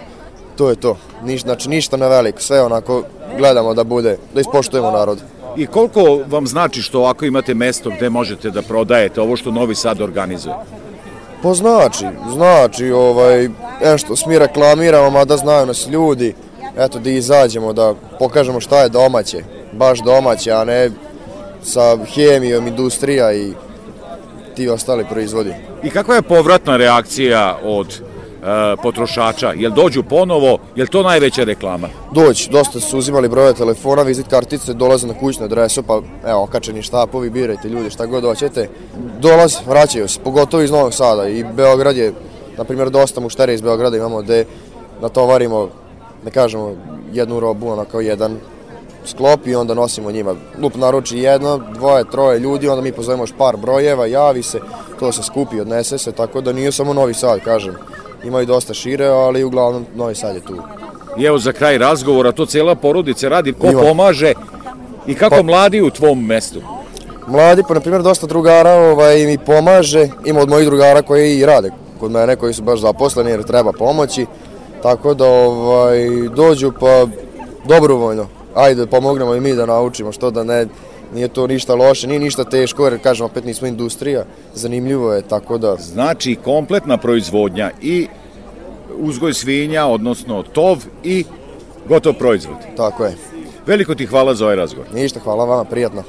to je to. Niš, znači ništa na veliko, sve onako gledamo da bude, da ispoštujemo narod. I koliko vam znači što ovako imate mesto gde možete da prodajete ovo što Novi Sad organizuje? Pa znači, znači, ovaj, nešto, smi reklamiramo, mada znaju nas ljudi, eto da izađemo, da pokažemo šta je domaće, baš domaće, a ne sa hemijom, industrija i ti ostali proizvodi. I kakva je povratna reakcija od e, potrošača? Jel dođu ponovo? Jel to najveća reklama? Doći, dosta su uzimali broje telefona, vizit kartice, dolaze na kućnu adresu, pa evo, okačeni štapovi, birajte ljudi šta god hoćete. Dolaze, vraćaju se, pogotovo iz Novog Sada i Beograd je, na primjer, dosta muštere iz Beograda imamo gde natovarimo da kažemo, jednu robu, ono kao jedan sklop i onda nosimo njima. Lup naruči jedno, dvoje, troje ljudi, onda mi pozovemo još par brojeva, javi se, to se skupi, odnese se, tako da nije samo Novi Sad, kažem. Ima i dosta šire, ali uglavnom Novi Sad je tu. I evo za kraj razgovora, to cijela porodica radi, ko Ima. pomaže i kako pa, mladi u tvom mestu? Mladi, pa na primjer dosta drugara ovaj, mi pomaže, ima od mojih drugara koji i rade kod mene, koji su baš zaposleni jer treba pomoći. Tako da ovaj, dođu pa dobrovoljno. Ajde, pomognemo i mi da naučimo, što da ne, nije to ništa loše, nije ništa teško, jer kažem, opet nismo industrija, zanimljivo je, tako da... Znači, kompletna proizvodnja i uzgoj svinja, odnosno tov i gotov proizvod. Tako je. Veliko ti hvala za ovaj razgovor. Ništa, hvala vama, prijatno.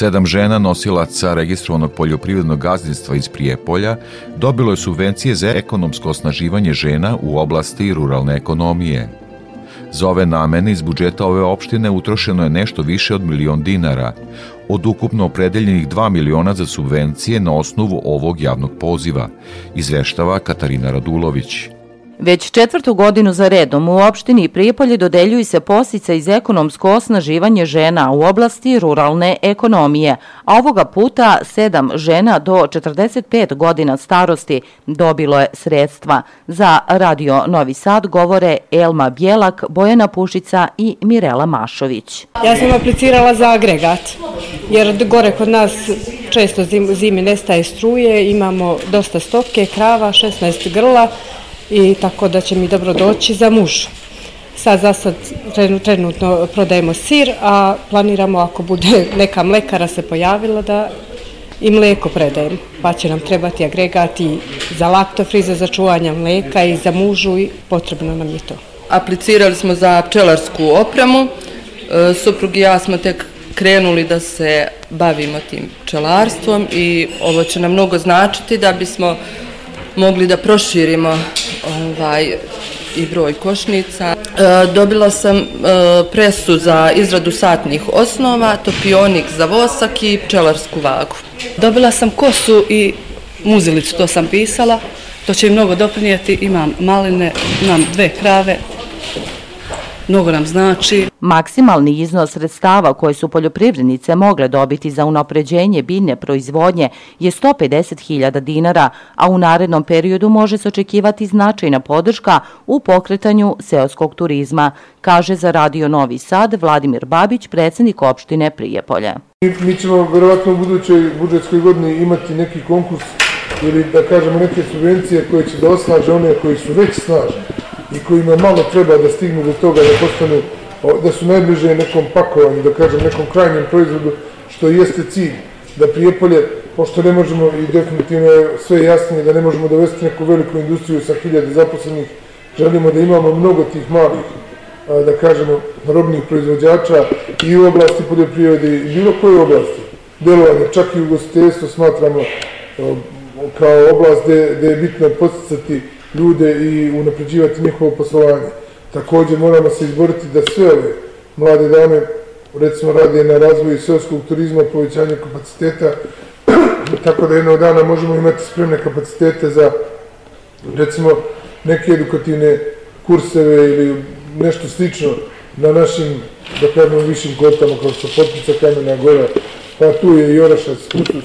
Sedam žena nosilaca registrovanog poljoprivrednog gazdinstva iz Prijepolja dobilo je subvencije za ekonomsko osnaživanje žena u oblasti ruralne ekonomije. Za ove namene iz budžeta ove opštine utrošeno je nešto više od milion dinara, od ukupno opredeljenih 2 miliona za subvencije na osnovu ovog javnog poziva, izveštava Katarina Radulović. Već četvrtu godinu za redom u opštini Prijepolje dodeljuju se postica iz ekonomsko osnaživanje žena u oblasti ruralne ekonomije, a ovoga puta sedam žena do 45 godina starosti dobilo je sredstva. Za Radio Novi Sad govore Elma Bjelak, Bojana Pušica i Mirela Mašović. Ja sam aplicirala za agregat, jer gore kod nas često zim, zimi nestaje struje, imamo dosta stoke, krava, 16 grla, i tako da će mi dobro doći za muž. Sad za sad trenutno prodajemo sir, a planiramo ako bude neka mlekara se pojavila da i mleko predajemo. Pa će nam trebati agregati za laktofrize za čuvanje mleka i za mužu i potrebno nam je to. Aplicirali smo za pčelarsku opremu. E, suprug i ja smo tek krenuli da se bavimo tim pčelarstvom i ovo će nam mnogo značiti da bismo mogli da proširimo ovaj, i broj košnica. E, dobila sam e, presu za izradu satnih osnova, topionik za vosak i pčelarsku vagu. Dobila sam kosu i muzilicu, to sam pisala. To će mnogo doprinijeti. Imam maline, imam dve krave, mnogo nam znači. Maksimalni iznos sredstava koje su poljoprivrednice mogle dobiti za unapređenje biljne proizvodnje je 150.000 dinara, a u narednom periodu može se očekivati značajna podrška u pokretanju seoskog turizma, kaže za Radio Novi Sad Vladimir Babić, predsednik opštine Prijepolje. Mi ćemo verovatno u budućoj budžetskoj godini imati neki konkurs ili da kažemo neke subvencije koje će da osnaže one koji su već snažni i kojima malo treba da stignu do toga da postanu, da su najbliže nekom pakovanju, da kažem nekom krajnjem proizvodu, što jeste cilj, da Prijepolje, pošto ne možemo i definitivno je sve jasnije da ne možemo dovesti neku veliku industriju sa hiljade zaposlenih, želimo da imamo mnogo tih malih, da kažemo, robnih proizvođača i u oblasti poljoprivrede i bilo koje oblasti. Delovanja, čak i u gostiteljstvu smatramo kao oblast gde, gde je bitno posticati ljude i unapređivati njihovo poslovanje. Takođe moramo se izboriti da sve ove mlade dame recimo rade na razvoju seoskog turizma, povećanju kapaciteta, tako da jednog dana možemo imati spremne kapacitete za recimo neke edukativne kurseve ili nešto slično na našim, da kažemo, višim kotama kao što Potpica, Kamena Gora, pa tu je i Orašac,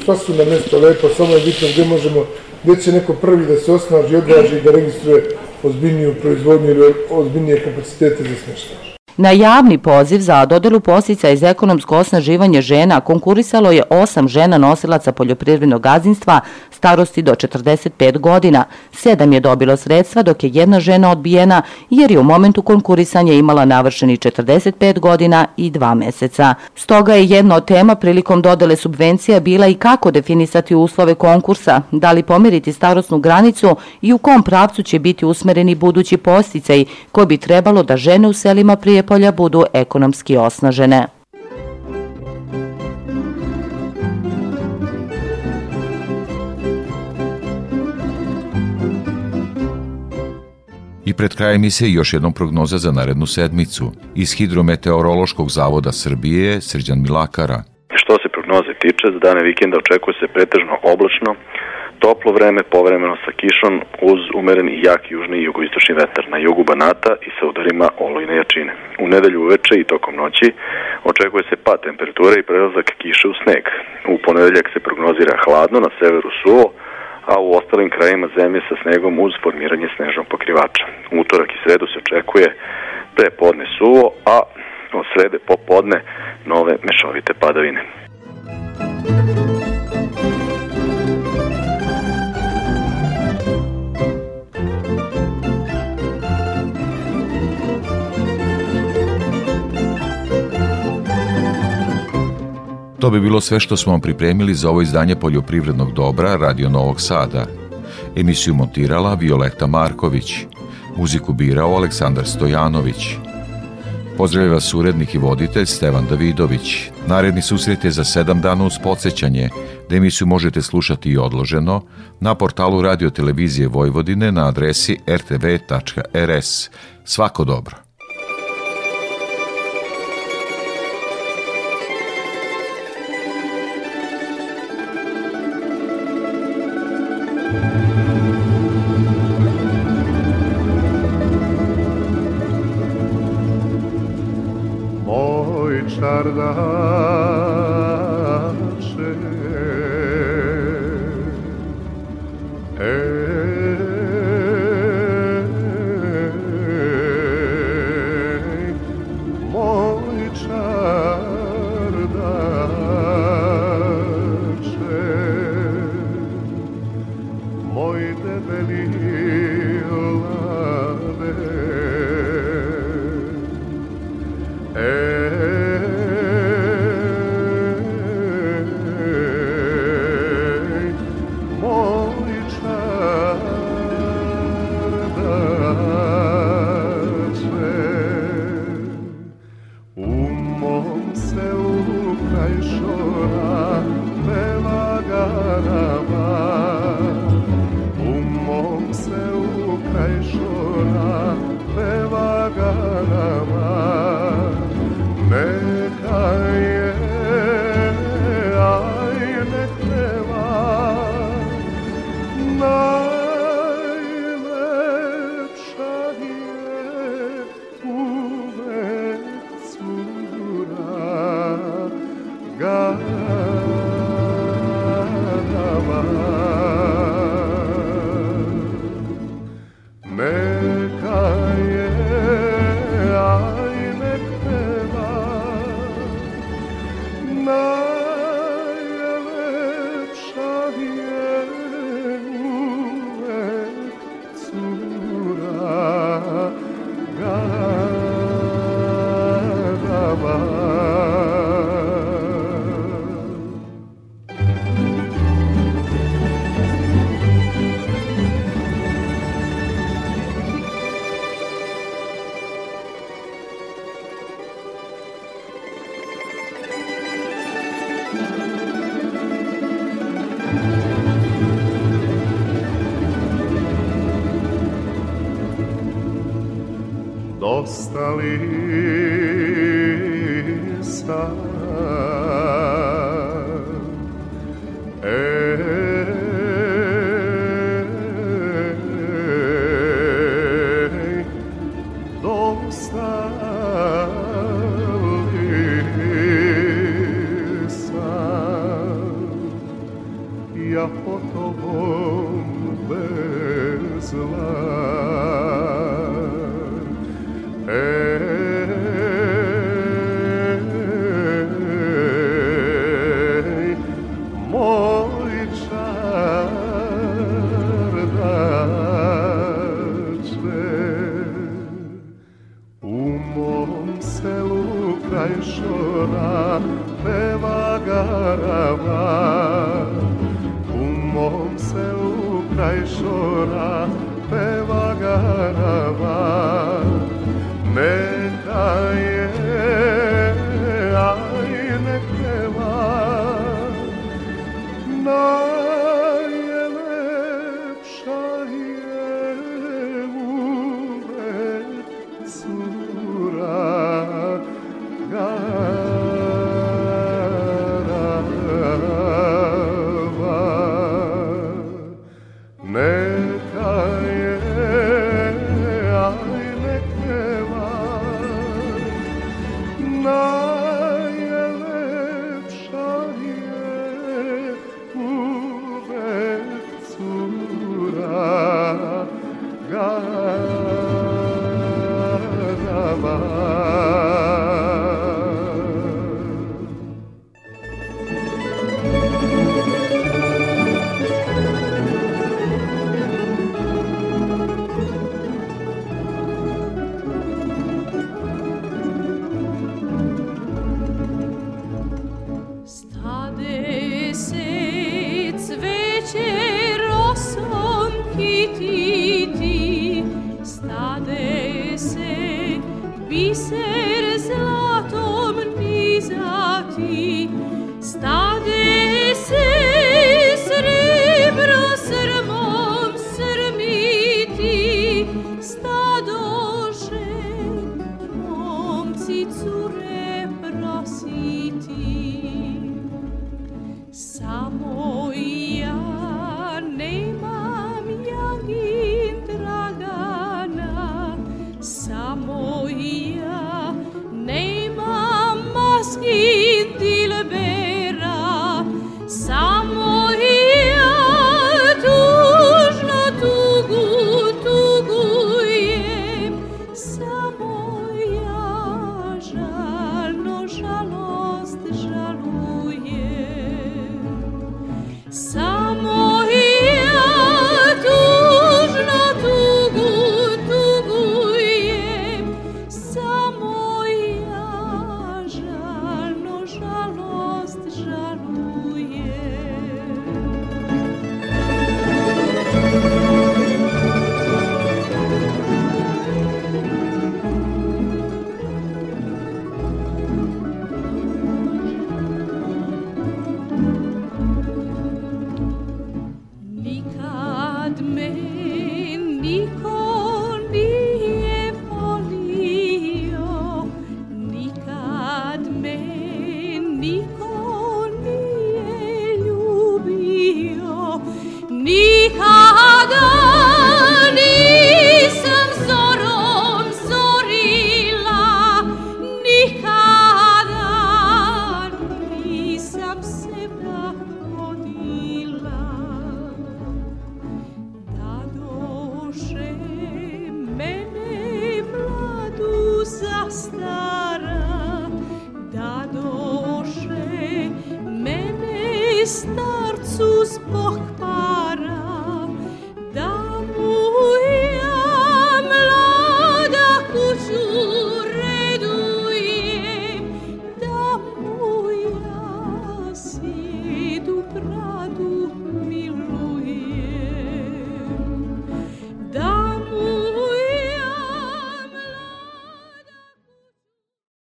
sva su na mesto lepo, samo je bitno gde možemo gde će neko prvi da se osnaži, odvaži i da registruje ozbiljniju proizvodnju ili ozbiljnije kapacitete za smeštaj. Na javni poziv za dodelu postica iz ekonomsko osnaživanje žena konkurisalo je osam žena nosilaca poljoprivrednog gazdinstva starosti do 45 godina. Sedam je dobilo sredstva dok je jedna žena odbijena jer je u momentu konkurisanja imala navršeni 45 godina i dva meseca. Stoga je jedna od tema prilikom dodele subvencija bila i kako definisati uslove konkursa, da li pomeriti starostnu granicu i u kom pravcu će biti usmereni budući posticaj koji bi trebalo da žene u selima prije Prijepolja budu ekonomski osnažene. I pred krajem emisije još jednom prognoza za narednu sedmicu. Iz Hidrometeorološkog zavoda Srbije, Srđan Milakara. Što se prognoze tiče, za dane vikenda očekuje se pretežno oblačno, Toplo vreme povremeno sa kišom uz umeren i jak južni i jugoistočni vetar na jugu Banata i sa udarima olujne jačine. U nedelju uveče i tokom noći očekuje se pad temperature i prelazak kiše u sneg. U ponedeljak se prognozira hladno, na severu suvo, a u ostalim krajima zemlje sa snegom uz formiranje snežnog pokrivača. Utorak i sredu se očekuje pre podne suvo, a od srede popodne nove mešovite padavine. To bi bilo sve što smo vam pripremili za ovo izdanje poljoprivrednog dobra Radio Novog Sada. Emisiju montirala Violeta Marković. Muziku birao Aleksandar Stojanović. Pozdravlja vas urednik i voditelj Stevan Davidović. Naredni susret je za sedam dana uz podsjećanje, da emisiju možete slušati i odloženo na portalu Radio Televizije Vojvodine na adresi rtv.rs. Svako dobro. Moj